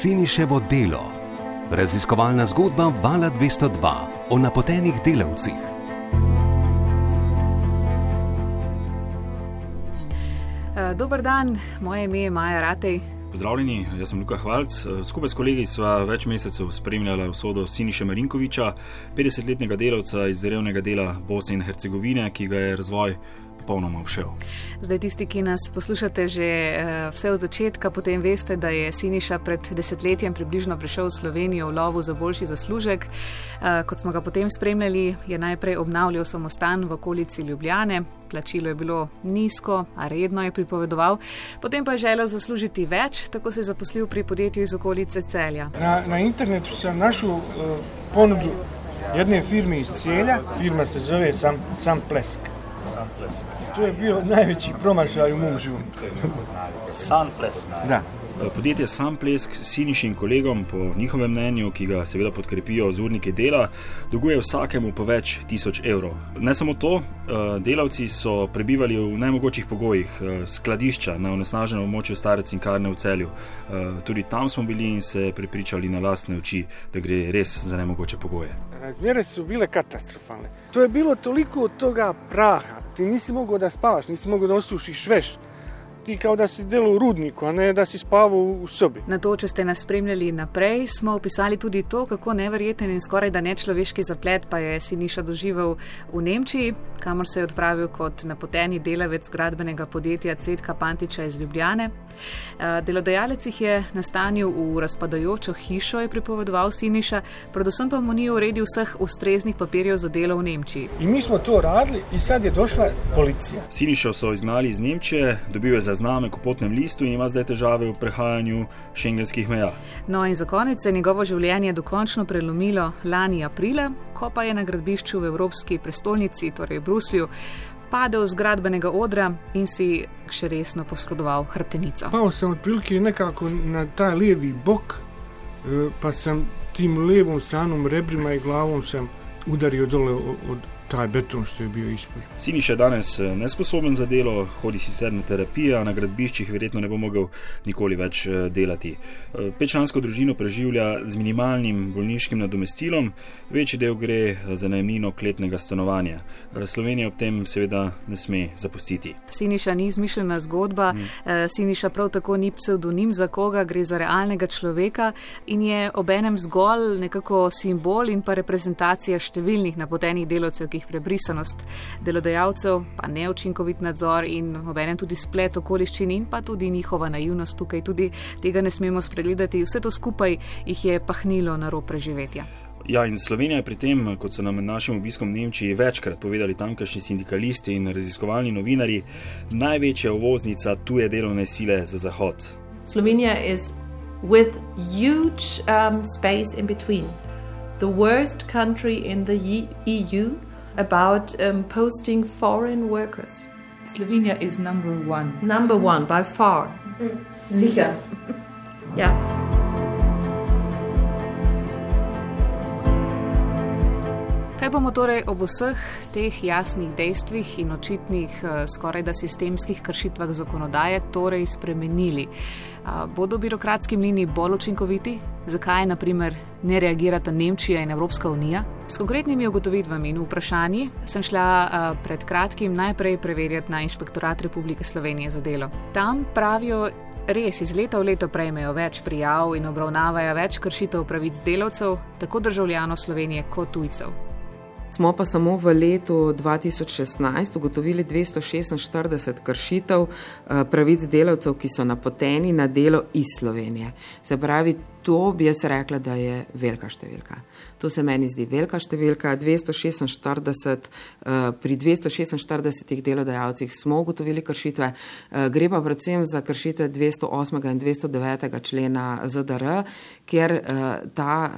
Siniševo delo. Raziskovalna zgodba Vala 202 o napotenih delavcih. Uh, dober dan, moje ime je Maja Ratej. Pozdravljeni, jaz sem Luka Hvalc. Skupaj s kolegi sva več mesecev spremljala usodo Siniša Marinkoviča, 50-letnega delavca iz revnega dela Bosne in Hercegovine, ki ga je razvoj popolnoma obšel. Zdaj, tisti, ki nas poslušate že uh, vse od začetka, potem veste, da je Siniša pred desetletjem približno prišel v Slovenijo v lovu za boljši zaslužek. Uh, kot smo ga potem spremljali, je najprej obnavljal samostan v okolici Ljubljane. Plačilo je bilo nizko, a redno je pripovedoval, potem pa je želel zaslužiti več, tako se je zaposlil pri podjetju iz okolice Celja. Na, na internetu sem našel uh, ponudu jedne firme iz Celja, firma se zove Sam, Sam Plesk. Sunflesk. To je bil največji promašaj v mom življenju. Sunflesk. Da. Podjetje Samplesk s Sinišim kolegom, po njihovem mnenju, ki ga seveda podkrepijo z urniki dela, dolguje vsakemu po več tisoč evrov. Ne samo to, delavci so prebivali v najmogočih pogojih, skladišča na onesnaženem območju stare cinkarne v celju. Tudi tam smo bili in se prepričali na lastne oči, da gre res za nemogoče pogoje. Razmere su bile katastrofalne. To je bilo toliko od toga praha. Ti nisi mogao da spavaš, nisi mogao da osušiš veš. Ti kao da si delo u rudniku, a ne da si spavao u sobi. Na to, če ste nas spremljali naprej, smo opisali tudi to, kako neverjeten in skoraj da nečloveški zaplet pa je Siniša doživel v Nemčiji, kamor se je odpravil kot napoteni delavec gradbenega podjetja Cvetka Pantiča iz Ljubljane. Delodajalec jih je nastanil v razpadajočo hišo, je pripovedoval Siniša, predvsem pa mu ni uredil vseh ustreznih papirjev za delo v Nemčiji. In mi smo to radili in sad je došla policija. Siniša so izgnali iz Nemčije, dobil je zaznamek v potnem listu in ima zdaj težave v prehajanju šengenskih meja. No in za konec je njegovo življenje dokončno prelomilo lani aprila, ko pa je na gradbišču v Evropski prestolnici, torej Bruslju, padel z gradbenega odra in si še resno poškodoval hrbtenico. Pao sem otprilike nekako na ta levi bok, pa sem tim levom stranom rebrima i glavom sam udario dole od taj beton što je bio ispod. Siniš je danes nesposoben za delo, hodi sicer na terapijo, a na gradbiščih verjetno ne bo mogel nikoli več delati. Pečlansko družino preživlja z minimalnim bolniškim nadomestilom, večji del gre za najemnino kletnega stanovanja. Slovenija ob tem seveda ne sme zapustiti. Siniša ni izmišljena zgodba, mm. Siniša prav tako ni pseudonim za koga, gre za realnega človeka in je obenem zgolj nekako simbol in pa reprezentacija številnih napotenih delovcev, ki jih prebrisanost delodajalcev, pa neučinkovit nadzor in obenem tudi splet okoliščin in pa tudi njihova naivnost tukaj, tudi tega ne smemo spregledati. Vse to skupaj jih je pahnilo na rob preživetja. Ja, in Slovenija je pri tem, kot so nam med našim obiskom v Nemčiji večkrat povedali tamkajšnji sindikalisti in raziskovalni novinari, največja uvoznica tuje delovne sile za Zahod. Slovenija je with huge um, space in between. The worst country in the EU about um, posting foreign workers. Slovenia is number one. Number one by far. Sicher. ja. Kaj bomo torej ob vseh teh jasnih dejstvih in očitnih skoraj da sistemskih kršitvah zakonodaje torej spremenili? Bodo birokratski mlini bolj učinkoviti? Zakaj, na primer, ne reagirata Nemčija in Evropska unija? S konkretnimi ugotovitvami in vprašanji sem šla pred kratkim najprej preverjati na Inšpektorat Republike Slovenije za delo. Tam pravijo, res iz leta v leto prejmejo več prijav in obravnavajo več kršitev pravic delavcev, tako državljanov Slovenije kot tujcev. Smo pa samo v letu 2016 ugotovili 246 kršitev pravic delavcev, ki so napoteni na delo iz Slovenije. Se pravi, to bi jaz rekla, da je velika številka. To se meni zdi velika številka. 246, pri 246 delodajalcih smo ugotovili kršitve, gre pa predvsem za kršitve 208. in 209. člena ZDR, kjer ta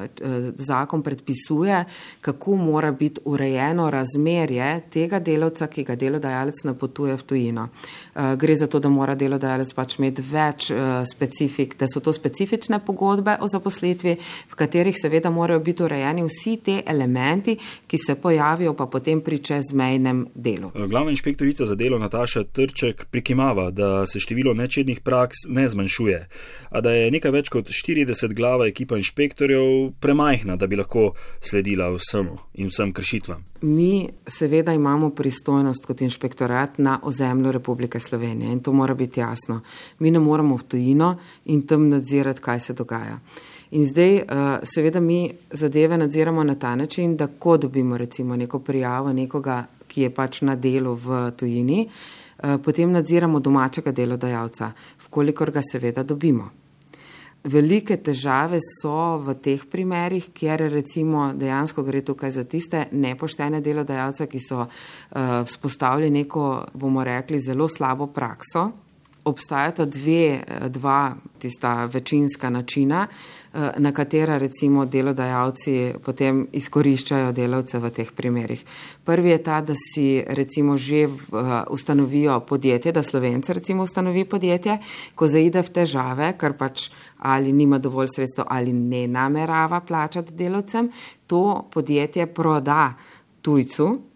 zakon predpisuje, kako mora biti urejeno razmerje tega delavca, ki ga delodajalec napotuje v tujino. Gre za to, da mora delodajalec pač imeti več specifik, da so to specifične pogodbe, pogodbe o zaposlitvi, v katerih seveda morajo biti urejeni vsi te elementi, ki se pojavijo pa potem pri čezmejnem delu. Glavna inšpektorica za delo Nataša Trček prikimava, da se število nečednih praks ne zmanjšuje, a da je nekaj več kot 40 glava ekipa inšpektorjev premajhna, da bi lahko sledila vsemu in vsem kršitvam. Mi seveda imamo pristojnost kot inšpektorat na ozemlju Republike Slovenije in to mora biti jasno. Mi ne moramo v tujino in tam nadzirati, kaj se dogaja. In zdaj eh, seveda mi zadeve nadziramo na ta način, da ko dobimo recimo neko prijavo nekoga, ki je pač na delu v tujini, eh, potem nadziramo domačega delodajalca, vkolikor ga seveda dobimo. Velike težave so v teh primerih, kjer recimo dejansko gre tukaj za tiste nepoštene delodajalce, ki so uh, spostavili neko, bomo rekli, zelo slabo prakso. Obstajata dve, dva tista večinska načina, uh, na katera recimo delodajalci potem izkoriščajo delavce v teh primerih. Prvi je ta, da si recimo že uh, ustanovijo podjetje, da slovenci recimo ustanovi podjetje, ko zaide v težave, ker pač ali nima dovolj sredstev ali ne namerava plačati delavcem, to podjetje proda tujcu.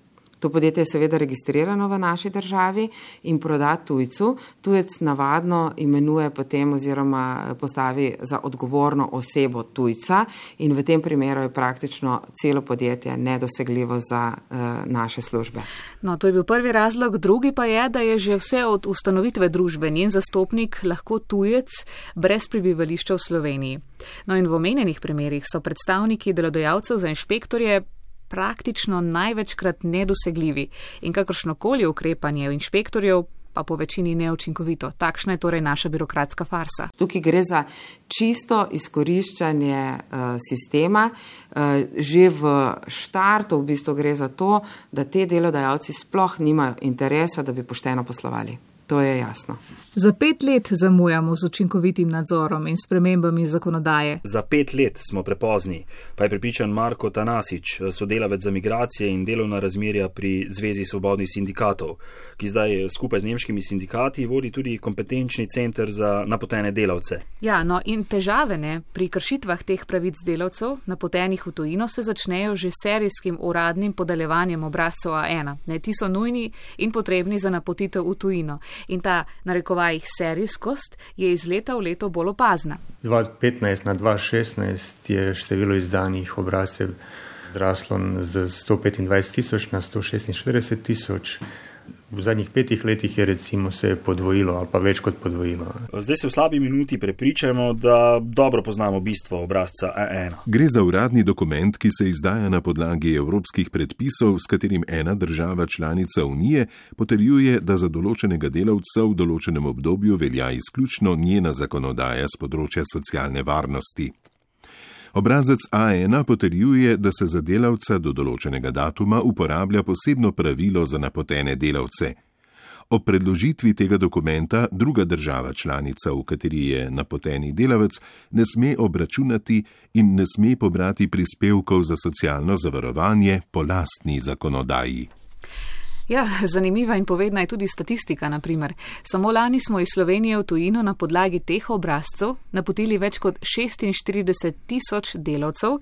To podjetje je seveda registrirano v naši državi in proda tujcu. Tujec navadno imenuje potem oziroma postavi za odgovorno osebo tujca in v tem primeru je praktično celo podjetje nedosegljivo za uh, naše službe. No, to je bil prvi razlog. Drugi pa je, da je že vse od ustanovitve družbe njen zastopnik lahko tujec brez prebivališča v Sloveniji. No in v omenjenih primerjih so predstavniki delodajalcev za inšpektorje praktično največkrat nedosegljivi in kakršnokoli ukrepanje inšpektorjev pa po večini neučinkovito. Takšna je torej naša birokratska farsa. Tukaj gre za čisto izkoriščanje uh, sistema. Uh, že v štartu v bistvu gre za to, da te delodajalci sploh nimajo interesa, da bi pošteno poslovali. To je jasno. Za pet let zamujamo z učinkovitim nadzorom in spremembami zakonodaje. Za pet let smo prepozni, pa je pripričan Marko Tanasič, sodelavec za migracije in delovna razmerja pri Zvezi svobodnih sindikatov, ki zdaj skupaj z nemškimi sindikati vodi tudi kompetenčni center za napotene delavce. Ja, no in težave ne, pri kršitvah teh pravic delavcev, napotenih v tujino, se začnejo že serijskim uradnim podeljevanjem obrazcev A1. Ne, ti so nujni in potrebni za napotitev v tujino in ta narekovajih serijskost je iz leta v leto bolj opazna. 2015 na 2016 je število izdanih obrazcev zraslo z 125 tisoč na 146 tisoč. V zadnjih petih letih je recimo se podvojilo ali pa več kot podvojilo. Zdaj se v slabi minuti prepričajmo, da dobro poznamo bistvo obrazca E1. Gre za uradni dokument, ki se izdaja na podlagi evropskih predpisov, s katerim ena država članica Unije potrjuje, da za določenega delavca v določenem obdobju velja izključno njena zakonodaja z področja socialne varnosti. Obrazec A1 potrjuje, da se za delavca do določenega datuma uporablja posebno pravilo za napotene delavce. O predložitvi tega dokumenta druga država članica, v kateri je napoteni delavec, ne sme obračunati in ne sme pobrati prispevkov za socialno zavarovanje po lastni zakonodaji. Ja, zanimiva in povedna je tudi statistika. Naprimer. Samo lani smo iz Slovenije v tujino na podlagi teh obrazcev napotili več kot 46 tisoč delavcev,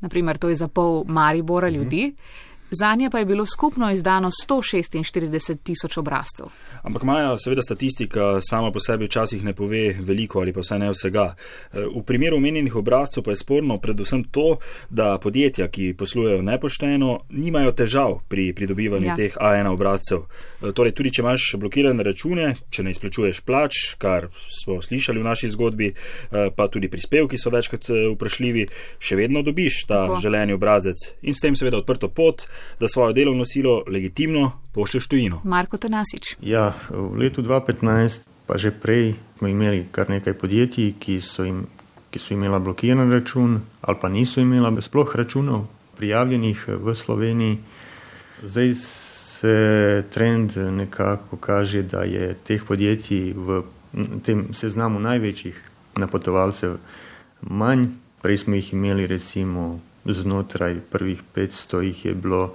naprimer to je za pol Maribora ljudi. Mhm. Za nje pa je bilo skupno izdano 146 tisoč obrazcev. Ampak Maja, seveda statistika sama po sebi včasih ne pove veliko ali pa vsaj ne vsega. V primeru omenjenih obrazcev pa je sporno predvsem to, da podjetja, ki poslujejo nepošteno, nimajo težav pri pridobivanju ja. teh A1 obrazcev. Torej, tudi če imaš blokirane račune, če ne izplačuješ plač, kar smo slišali v naši zgodbi, pa tudi prispevki so večkrat vprašljivi, še vedno dobiš ta Tako. želeni obrazec in s tem seveda odprto pot da svojo delovno silo legitimno pošlješ tujino. Marko Tanasič. Ja, v letu 2015, pa že prej, smo imeli kar nekaj podjetij, ki so, im, ki so imela blokiran račun ali pa niso imela sploh računov prijavljenih v Sloveniji. Zdaj se trend nekako kaže, da je teh podjetij v tem seznamu največjih napotovalcev manj. Prej smo jih imeli recimo znotraj prvih 500 jih je bilo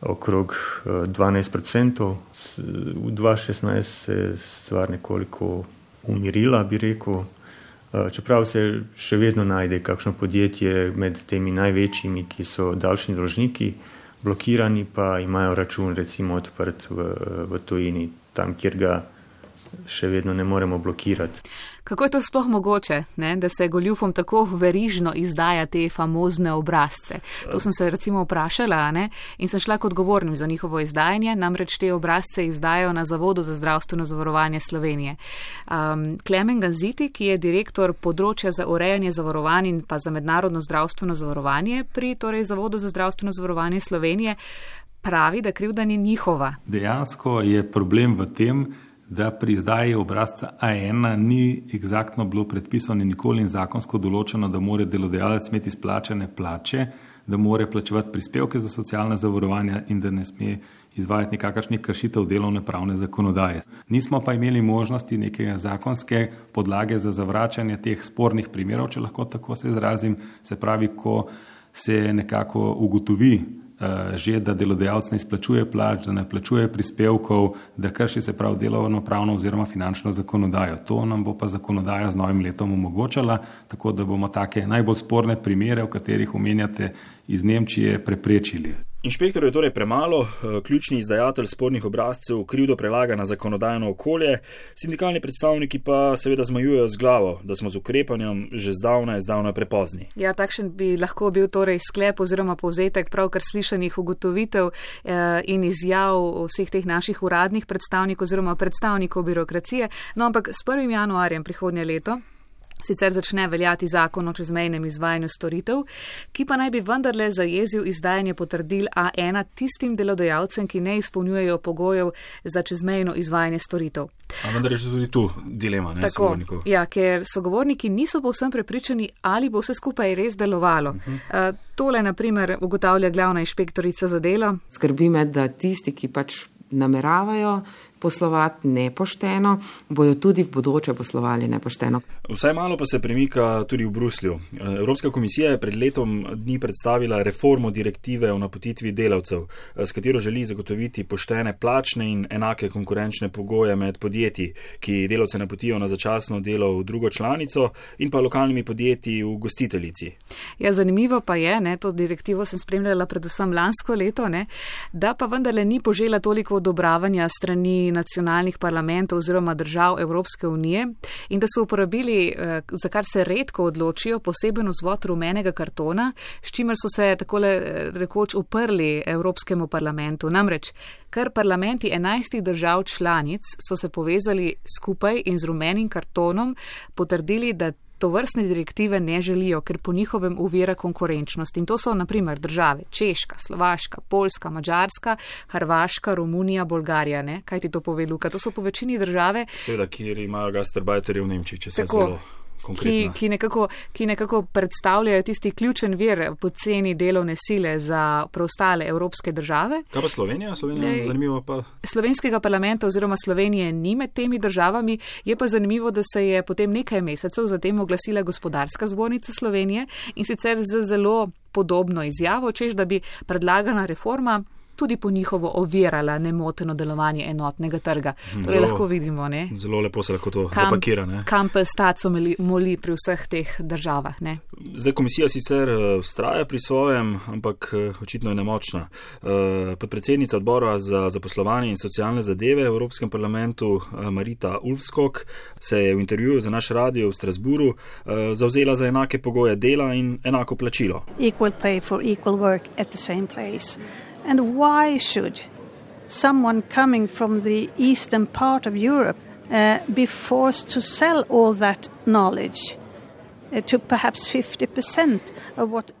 okrog 12%. Eh, v 2016 se je stvar nekoliko umirila, bi rekel, Čeprav se še vedno najde kakšno podjetje med temi največjimi, ki so daljšni dolžniki, blokirani pa imajo račun recimo odprt v, v tujini, tam, kjer ga še vedno ne moremo blokirati. Kako je to sploh mogoče, ne, da se goljufom tako verižno izdaja te famozne obrazce? To sem se recimo vprašala ne, in sem šla kot govornim za njihovo izdajanje, namreč te obrazce izdajo na Zavodu za zdravstveno zavarovanje Slovenije. Um, Klemen Ganziti, ki je direktor področja za urejanje zavarovanj in pa za mednarodno zdravstveno zavarovanje pri torej Zavodu za zdravstveno zavarovanje Slovenije, pravi, da krivda ni njihova. Dejansko je problem v tem, da pri izdaji obrazca A1 ni egzaktno bilo predpisano in nikoli in zakonsko določeno, da mora delodajalec imeti izplačene plače, da mora plačevati prispevke za socialne zavarovanja in da ne sme izvajati nikakršnih kršitev delovne pravne zakonodaje. Nismo pa imeli možnosti neke zakonske podlage za zavračanje teh spornih primerov, če lahko tako se izrazim, se pravi, ko se nekako ugotovi, že, da delodajalec ne izplačuje plač, da ne plačuje prispevkov, da krši se prav delovno pravno oziroma finančno zakonodajo. To nam bo pa zakonodaja z novim letom omogočala, tako da bomo take najbolj sporne primere, v katerih omenjate iz Nemčije, preprečili. Inšpektor je torej premalo, eh, ključni izdajatelj spornih obrazcev krivdo prelaga na zakonodajno okolje, sindikalni predstavniki pa seveda zmajujejo z glavo, da smo z ukrepanjem že zdavnaj, zdavnaj prepozni. Ja, takšen bi lahko bil torej sklep oziroma povzetek pravkar slišanih ugotovitev eh, in izjav vseh teh naših uradnih predstavnikov oziroma predstavnikov birokracije. No, ampak s 1. januarjem prihodnje leto sicer začne veljati zakon o čezmejnem izvajanju storitev, ki pa naj bi vendarle zajezil izdajanje potrdil A1 tistim delodajalcem, ki ne izpolnjujejo pogojev za čezmejno izvajanje storitev. A vendar je že tudi tu dilema, ne? Tako, ja, ker sogovorniki niso povsem prepričani, ali bo vse skupaj res delovalo. Uh -huh. uh, tole, na primer, ugotavlja glavna inšpektorica za delo. Skrbi me, da tisti, ki pač nameravajo poslovati nepošteno, bojo tudi v bodoče poslovali nepošteno. Vsaj malo pa se premika tudi v Bruslju. Evropska komisija je pred letom dni predstavila reformo direktive o napotitvi delavcev, s katero želi zagotoviti poštene plačne in enake konkurenčne pogoje med podjetji, ki delavce napotijo na začasno delo v drugo članico in pa lokalnimi podjetji v gostiteljici. Ja, zanimivo pa je, ne, to direktivo sem spremljala predvsem lansko leto, ne, da pa vendarle ni požela toliko odobravanja strani nacionalnih parlamentov oziroma držav Evropske unije in da so uporabili, eh, za kar se redko odločijo, poseben vzvod rumenega kartona, s čimer so se takole eh, rekoč uprli Evropskemu parlamentu. Namreč, ker parlamenti enajstih držav članic so se povezali skupaj in z rumenim kartonom potrdili, da to vrstne direktive ne želijo, ker po njihovem uvira konkurenčnost. In to so naprimer države Češka, Slovaška, Poljska, Mačarska, Hrvaška, Romunija, Bolgarija. Ne? Kaj ti to pove, Luka? To so po večini države. Seveda, kjer imajo gastarbajterje v Nemčiji, če se tako. Zelo ki, ki, nekako, ki nekako predstavljajo tisti ključen vir poceni delovne sile za preostale evropske države. Kaj pa Slovenija? Slovenija zanimivo pa. Slovenskega parlamenta oziroma Slovenije ni med temi državami, je pa zanimivo, da se je potem nekaj mesecev zatem oglasila gospodarska zbornica Slovenije in sicer z zelo podobno izjavo, čež da bi predlagana reforma tudi po njihovo ovirala nemoteno delovanje enotnega trga. Torej zelo, lahko vidimo, ne? Zelo lepo se lahko to kam, zapakira. Ne? Kam pa staco moli pri vseh teh državah. Ne? Zdaj komisija sicer ustraja eh, pri svojem, ampak eh, očitno je nemočna. Eh, podpredsednica odbora za zaposlovanje in socialne zadeve v Evropskem parlamentu Marita Ulfskog se je v intervjuju za naš radio v Strasburu zauzela za enake pogoje dela in enako plačilo. Equal pay for equal work at the same place. And why should someone coming from the eastern part of Europe uh, be forced to sell all that knowledge? Uh,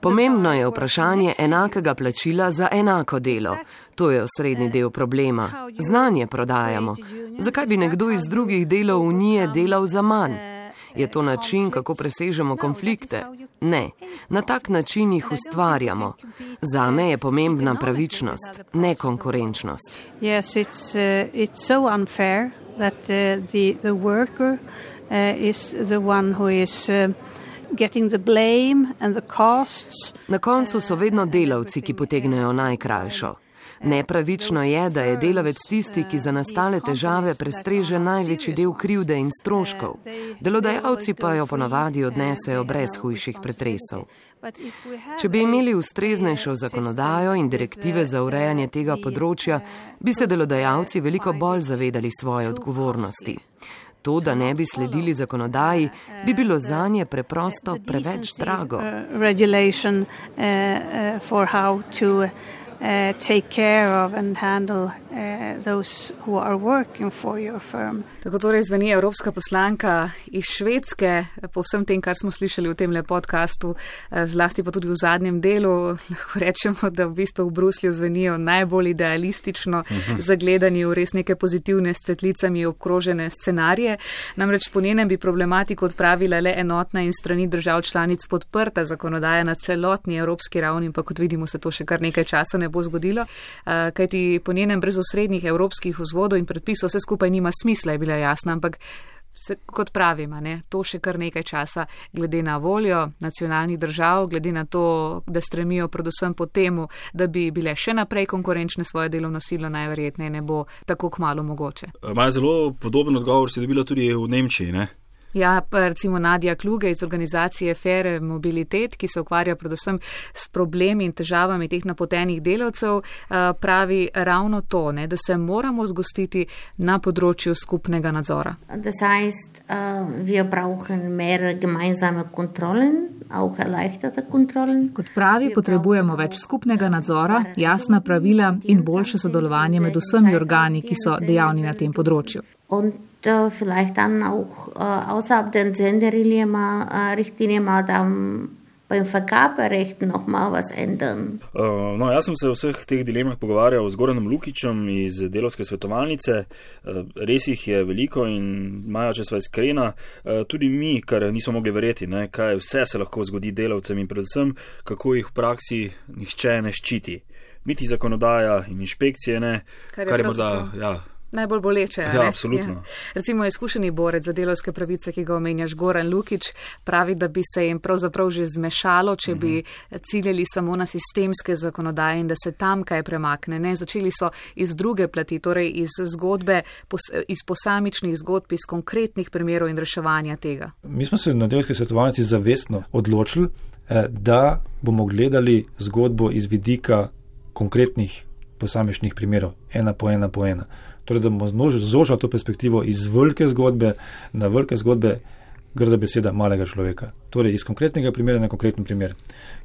Pomembno je vprašanje enakega plačila za enako delo. To je osrednji del problema. Znanje prodajamo. Zakaj bi nekdo iz drugih delov Unije delal za manj? Je to način, kako presežemo konflikte? Ne, na tak način jih ustvarjamo. Za me je pomembna pravičnost, ne konkurenčnost. Yes, it's, uh, it's so unfair that uh, the, the worker uh, is the one who is. Uh, Na koncu so vedno delavci, ki potegnejo najkrajšo. Nepravično je, da je delavec tisti, ki za nastale težave prestreže največji del krivde in stroškov. Delodajalci pa jo ponavadi odnesejo brez hujših pretresov. Če bi imeli ustreznejšo zakonodajo in direktive za urejanje tega področja, bi se delodajalci veliko bolj zavedali svoje odgovornosti. To, da ne bi sledili zakonodaji, bi bilo za nje preprosto preveč drago. Uh, take care of and handle uh, those who are working for your firm. Tako torej zveni evropska poslanka iz Švedske, po vsem tem, kar smo slišali v tem le podkastu, uh, zlasti pa tudi v zadnjem delu, lahko rečemo, da v bistvu v Bruslju zvenijo najbolj idealistično uh mhm. -huh. zagledani v res neke pozitivne svetlicami obkrožene scenarije. Namreč po njenem bi problematiko odpravila le enotna in strani držav članic podprta zakonodaja na celotni evropski ravni, pa kot vidimo se to še kar nekaj časa ne bo zgodilo, uh, kajti po njenem brez osrednjih evropskih vzvodov in predpisov vse skupaj nima smisla, je bila jasna, ampak se, kot pravima, ne, to še kar nekaj časa, glede na voljo nacionalnih držav, glede na to, da stremijo predvsem po temu, da bi bile še naprej konkurenčne svoje delovno silo, najverjetneje ne bo tako kmalo mogoče. Maja zelo podoben odgovor si dobila tudi v Nemčiji, ne? Ja, pa recimo Nadja Kluge iz organizacije Fere Mobilitet, ki se ukvarja predvsem s problemi in težavami teh napotenih delavcev, eh, pravi ravno to, ne, da se moramo zgostiti na področju skupnega nadzora. Das heißt, uh, wir brauchen mehr gemeinsame Kontrollen. Kot pravi, potrebujemo več skupnega nadzora, jasna pravila in boljše sodelovanje med vsemi organi, ki so dejavni na tem področju äh, vielleicht dann auch äh, außerhalb der Senderlinie mal, äh, Richtlinie mal dann beim Vergaberecht noch mal was ändern. Uh, no, jaz sem se o vseh teh dilemah pogovarjal z Goranom Lukičem iz delovske svetovalnice. Uh, res jih je veliko in maja, če sva iskrena, uh, tudi mi, kar nismo mogli verjeti, ne, kaj vse se lahko zgodi delavcem in predvsem, kako jih v praksi nihče ne ščiti. Niti zakonodaja in inšpekcije ne, kar je, kar je morda. Ja, najbolj boleče. Ja, absolutno. Ja. Recimo izkušeni borec za delovske pravice, ki ga omenjaš, Goran Lukič, pravi, da bi se jim pravzaprav že zmešalo, če bi mhm. ciljali samo na sistemske zakonodaje in da se tam kaj premakne. Ne? Začeli so iz druge plati, torej iz zgodbe, iz posamičnih zgodb, iz konkretnih primerov in reševanja tega. Mi smo se na delovski svetovalnici zavestno odločili, eh, da bomo gledali zgodbo iz vidika konkretnih posamičnih primerov, ena po ena po ena torej da bomo zožili to perspektivo iz velike zgodbe na velike zgodbe, grda beseda malega človeka. Torej iz konkretnega primera na konkreten primer.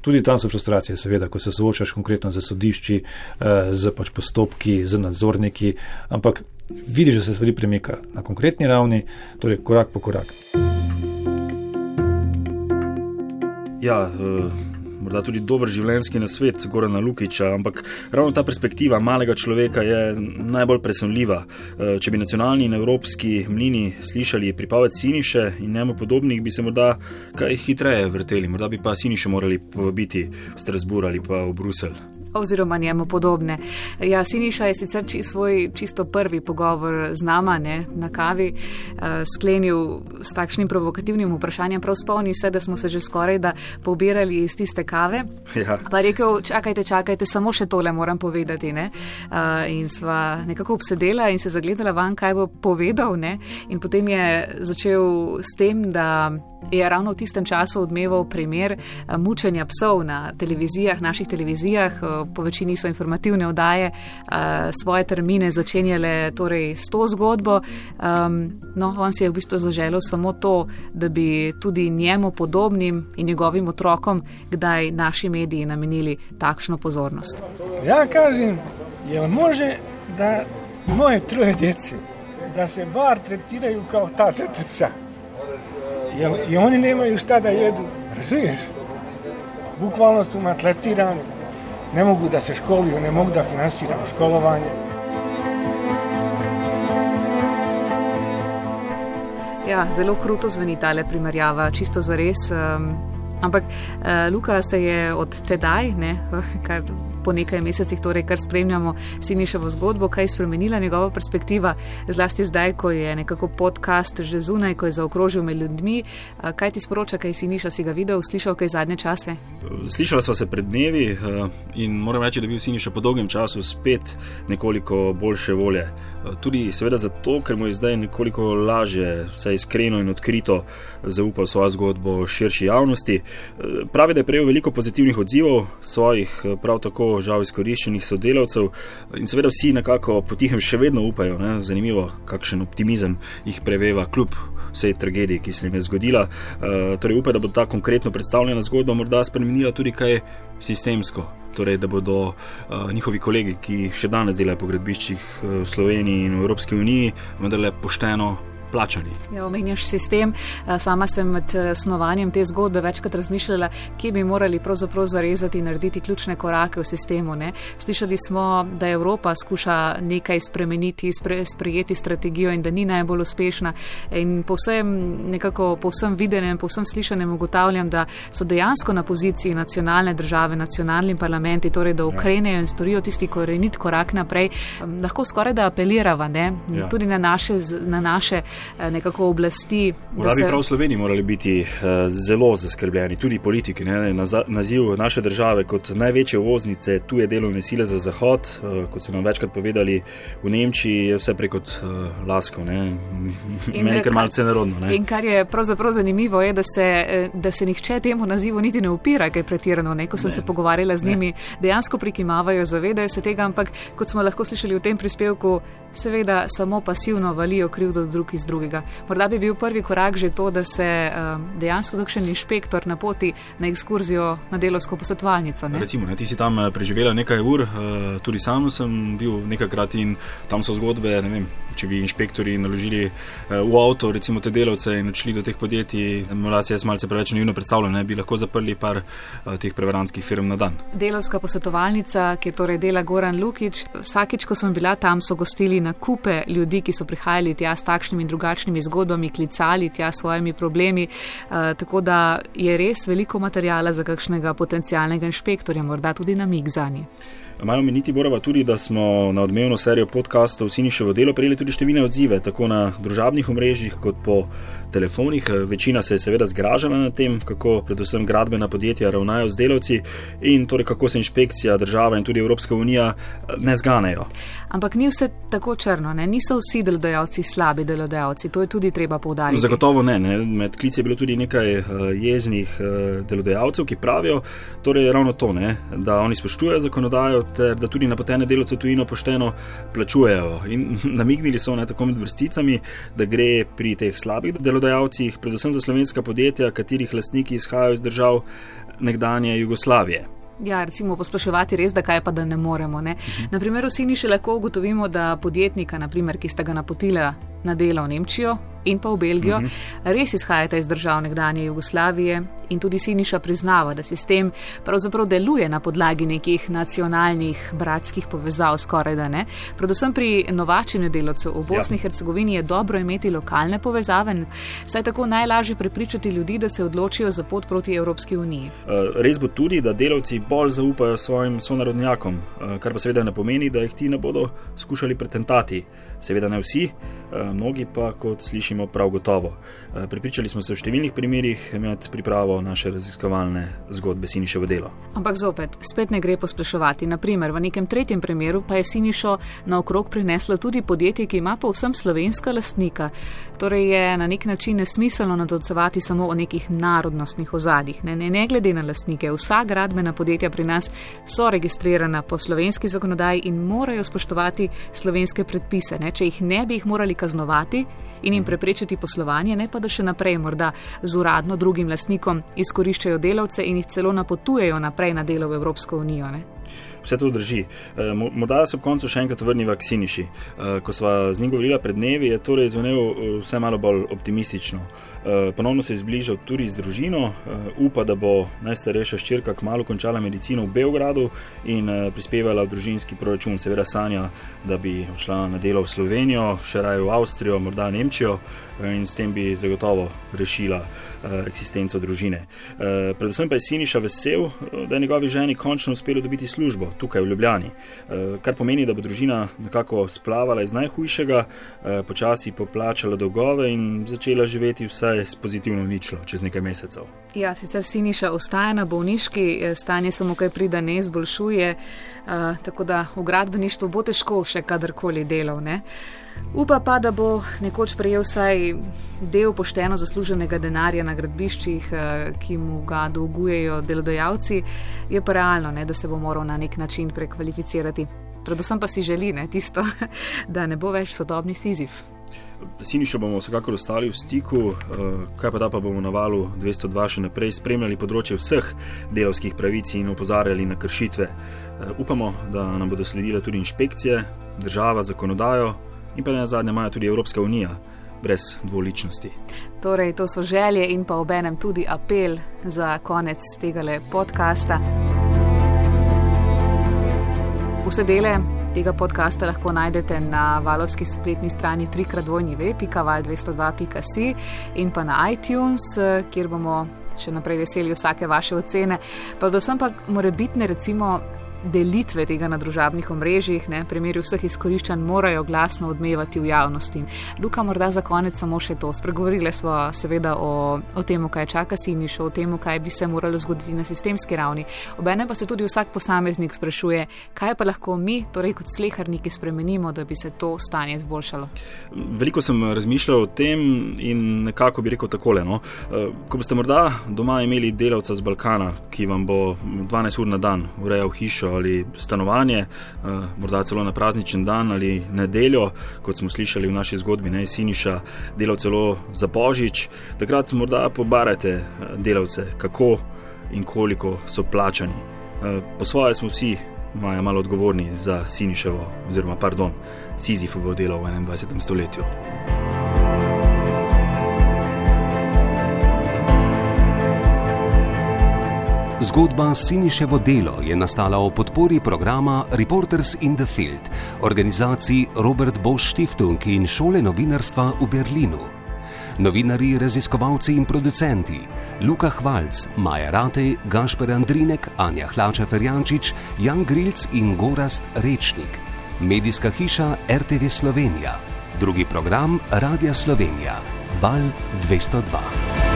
Tudi tam so frustracije, seveda, ko se soočaš konkretno z sodišči, eh, z pač postopki, z nadzorniki, ampak vidiš, da se stvari premika na konkretni ravni, torej korak po korak. Ja, uh morda tudi dober življenjski nasvet Gorana Lukiča, ampak ravno ta perspektiva malega človeka je najbolj presunljiva. Eh, če bi nacionalni in evropski mlini slišali pripoved Siniše in njemu podobnih, bi se morda kaj hitreje vrteli, morda bi pa Siniše morali povabiti v Strasbourg ali pa v Bruselj oziroma njemu podobne. Ja, Siniša je sicer či, svoj čisto prvi pogovor z nama ne, na kavi uh, sklenil s takšnim provokativnim vprašanjem. Prav spomni se, da smo se že skoraj da pobirali iz tiste kave. Ja. Pa rekel, čakajte, čakajte, samo še tole moram povedati. Ne. Uh, in sva nekako obsedela in se zagledala van, kaj bo povedal. Ne. In potem je začel s tem, da je ravno v tistem času odmeval primer eh, mučenja psov na televizijah, naših televizijah, eh, po večini so informativne oddaje, eh, svoje termine začenjale torej s to zgodbo. No, on si je v bistvu zaželel samo to, da bi tudi njemu podobnim in njegovim otrokom kdaj naši mediji namenili takšno pozornost. Ja, kažem, je može, da moje troje djece, da se bar tretiraju kao ta četiri psa. I oni nemaju šta da jedu, razumiješ? Bukvalno su matletirani, ne mogu da se školuju, ne mogu da finansiraju školovanje. Ja, zelo kruto zveni ta primerjava, čisto za res. Um, ampak uh, Luka se je od tedaj, ne, kar po nekaj mesecih, torej kar spremljamo Siniševo zgodbo, kaj je spremenila njegova perspektiva, zlasti zdaj, ko je nekako podcast že zunaj, ko je zaokrožil med ljudmi. Kaj ti sporoča, kaj Siniša si ga videl, slišal kaj zadnje čase? Slišala sva se pred dnevi in moram reči, da je bil Siniša po dolgem času spet nekoliko boljše volje. Tudi seveda zato, ker mu je zdaj nekoliko lažje, vse iskreno in odkrito zaupal svojo zgodbo širši javnosti. Pravi, da je prejel veliko pozitivnih odzivov svojih, prav tako žal izkoriščenih sodelavcev in seveda vsi nekako potihem še vedno upajo. Ne? Zanimivo, kakšen optimizem jih preveva kljub vsej tragediji, ki se jim je zgodila. Torej upaj, da bo ta konkretno predstavljena zgodba morda spremenila tudi kaj sistemsko. Torej, da bodo uh, njihovi kolegi, ki še danes delajo po gradbiščih v Sloveniji in v Evropski uniji, vendarle pošteno plačani. Ja, omenjaš sistem. Sama sem med snovanjem te zgodbe večkrat razmišljala, kje bi morali pravzaprav zarezati in narediti ključne korake v sistemu. Ne? Slišali smo, da Evropa skuša nekaj spremeniti, spre, sprejeti strategijo in da ni najbolj uspešna. In po vsem, nekako po vsem videnem, po vsem slišanem ugotavljam, da so dejansko na poziciji nacionalne države, nacionalni parlamenti, torej da ukrenejo in storijo tisti korenit korak naprej. Lahko skoraj da apelirava ne? Ja. tudi na naše, na naše nekako oblasti. Morda bi se... prav v Sloveniji morali biti uh, zelo zaskrbljeni, tudi politiki. Ne? Naziv naše države kot največje uvoznice tuje delovne sile za Zahod, uh, kot so nam večkrat povedali v Nemčiji, je vse preko lasko. Meni je kar malce nerodno. Ne? In kar je pravzaprav zanimivo, je, da se, da se nihče temu nazivu niti ne upira, kaj pretirano. Ne? Ko sem ne. se pogovarjala z njimi, ne. dejansko prikimavajo, zavedajo se tega, ampak kot smo lahko slišali v tem prispevku, seveda samo pasivno valijo krivdo drug iz drugega. Morda bi bil prvi korak že to, da se um, dejansko kakšen inšpektor napoti na ekskurzijo na delovsko posvetovalnico. Recimo, ne, ti si tam eh, preživela nekaj ur, uh, tudi sam sem bil nekajkrat in tam so zgodbe, ne vem, če bi inšpektori naložili uh, v avto, recimo te delavce in odšli do teh podjetij, morda se jaz malce preveč naivno predstavljam, ne bi lahko zaprli par uh, teh preveranskih firm na dan. Delovska posvetovalnica, ki je torej dela Goran Lukič, vsakič, ko sem bila tam, so gostili na kupe ljudi, ki so prihajali tja s takšnimi in drugačnimi zgodbami, klicali tja s svojimi problemi. Uh, tako da je res veliko materijala za kakšnega potencijalnega inšpektorja, morda tudi na mig za njih. Majo meniti moramo tudi, da smo na odmevno serijo podkastov Siniševo delo prejeli tudi številne odzive, tako na družabnih omrežjih kot po telefonih. Večina se je seveda zgražala nad tem, kako predvsem gradbena podjetja ravnajo z delavci in torej kako se inšpekcija, država in tudi Evropska unija ne zganejo. Ampak ni vse tako črno, ne? niso vsi delodajalci slabi delodajalci, to je tudi treba povdariti. Zagotovo ne, ne. med klici je bilo tudi nekaj uh, jeznih uh, delodajalcev, ki pravijo, torej ravno to, ne? da oni spoštujejo zakonodajo, ter da tudi napotene delovce tujino pošteno plačujejo. In namignili so ne tako med vrsticami, da gre pri teh slabih delodajalcih, predvsem za slovenska podjetja, katerih lastniki izhajajo iz držav nekdanje Jugoslavije. Ja, recimo pospraševati res, da kaj pa da ne moremo. Ne? Mhm. Na primer, vsi ni še lahko ugotovimo, da podjetnika, naprimer, ki sta ga napotila na delo v Nemčijo, in pa v Belgijo, uh mhm. -huh. res izhajata iz držav nekdanje Jugoslavije in tudi Siniša priznava, da sistem pravzaprav deluje na podlagi nekih nacionalnih bratskih povezav, skoraj da ne. Predvsem pri novačenju delavcev v Bosni in ja. Hercegovini je dobro imeti lokalne povezave, saj tako najlažje prepričati ljudi, da se odločijo za pot proti Evropski uniji. Eh, res bo tudi, da delavci bolj zaupajo svojim sonarodnjakom, eh, kar pa seveda ne pomeni, da jih ti ne bodo skušali pretentati. Seveda ne vsi, eh, mnogi pa, kot slišimo, prav gotovo. Eh, pripričali smo se v številnih primerjih med pripravo naše raziskovalne zgodbe Siniševo delo. Ampak zopet, spet ne gre pospeševati. Naprimer, v nekem tretjem primeru pa je Sinišo naokrog prineslo tudi podjetje, ki ima povsem slovenska lastnika. Torej je na nek način nesmiselno nadocevati samo o nekih narodnostnih ozadjih. Ne, ne, ne glede na lastnike, vsa gradbena podjetja pri nas so registrirana po slovenski zakonodaji in morajo spoštovati slovenske predpise. Ne če jih ne bi jih morali kaznovati in jim preprečiti poslovanje, ne pa da še naprej morda z uradno drugim lasnikom izkoriščajo delavce in jih celo napotujejo naprej na delo v Evropsko unijo. Ne? Vse to drži. E, morda se ob koncu še enkrat vrniva k Siniši. E, ko sva z njim govorila pred dnevi, je torej zvenel e, vse malo bolj optimistično. Eh, ponovno se je zbližal tudi z družino, eh, upa, da bo najstarejša ščirka kmalo končala medicino v Beogradu in eh, prispevala v družinski proračun. Seveda sanja, da bi odšla na delo v Slovenijo, še raje v Avstrijo, morda Nemčijo in s tem bi zagotovo rešila eksistenco družine. Predvsem pa je Siniša vesel, da je njegovi ženi končno uspelo dobiti službo tukaj v Ljubljani, kar pomeni, da bo družina nekako splavala iz najhujšega, počasi poplačala dolgove in začela živeti vsaj s pozitivno ničlo čez nekaj mesecev. Ja, sicer Siniša ostaja na bolniški, stanje samo kaj prida ne izboljšuje, tako da v gradbeništvu bo težko še kadarkoli delal. Ne? Upa pa, da bo nekoč prejel vsaj del pošteno zasluženega denarja na gradbiščih, eh, ki mu ga dolgujejo delodajalci, je pa realno, ne, da se bo moral na nek način prekvalificirati. Predvsem pa si želi ne, tisto, da ne bo več sodobni sizif. Sinišo bomo vsekakor ostali v stiku, eh, kaj pa da pa bomo na valu 202 še naprej spremljali področje vseh delovskih pravic in opozarjali na kršitve. Eh, upamo, da nam bodo sledile tudi inšpekcije, država, zakonodajo in pa na zadnje maja tudi Evropska unija. Brez dvoličnosti. Torej, to so želje in pa obenem tudi apel za konec tega podcasta. Vse dele tega podcasta lahko najdete na valovski spletni strani trikratvojnive.val202.si in pa na iTunes, kjer bomo še naprej veseli vsake vaše ocene. Predvsem pa morebitne, recimo, delitve tega na družabnih omrežjih, ne, primeri vseh izkoriščanj, morajo glasno odmevati v javnosti. Luka, morda za konec samo še to. Spregovorili smo seveda o, o tem, kaj čaka Sinišo, o tem, kaj bi se moralo zgoditi na sistemski ravni. Obene pa se tudi vsak posameznik sprašuje, kaj pa lahko mi, torej kot sleharniki, spremenimo, da bi se to stanje izboljšalo. Veliko sem razmišljal o tem in nekako bi rekel takole. No. Eh, ko boste morda doma imeli delavca z Balkana, ki vam bo 12 ur na dan urejal hišo, ali stanovanje, eh, morda celo na prazničen dan ali nedeljo, kot smo slišali v naši zgodbi, ne Siniša, delal celo za božič. Takrat morda pobarajte eh, delavce, kako in koliko so plačani. Eh, po svoje smo vsi maja malo odgovorni za Siniševo, oziroma pardon, Sizifovo delo v 21. stoletju. Zgodba Siniševo delo je nastala o podpori programa Reporters in the Field, organizaciji Robert Bosch Stiftung in šole novinarstva v Berlinu. Novinari, raziskovalci in producenti Luka Hvalc, Maja Ratej, Gašper Andrinek, Anja Hlača Ferjančič, Jan Grilc in Gorast Rečnik. Medijska hiša RTV Slovenija. Drugi program Radia Slovenija. Val 202.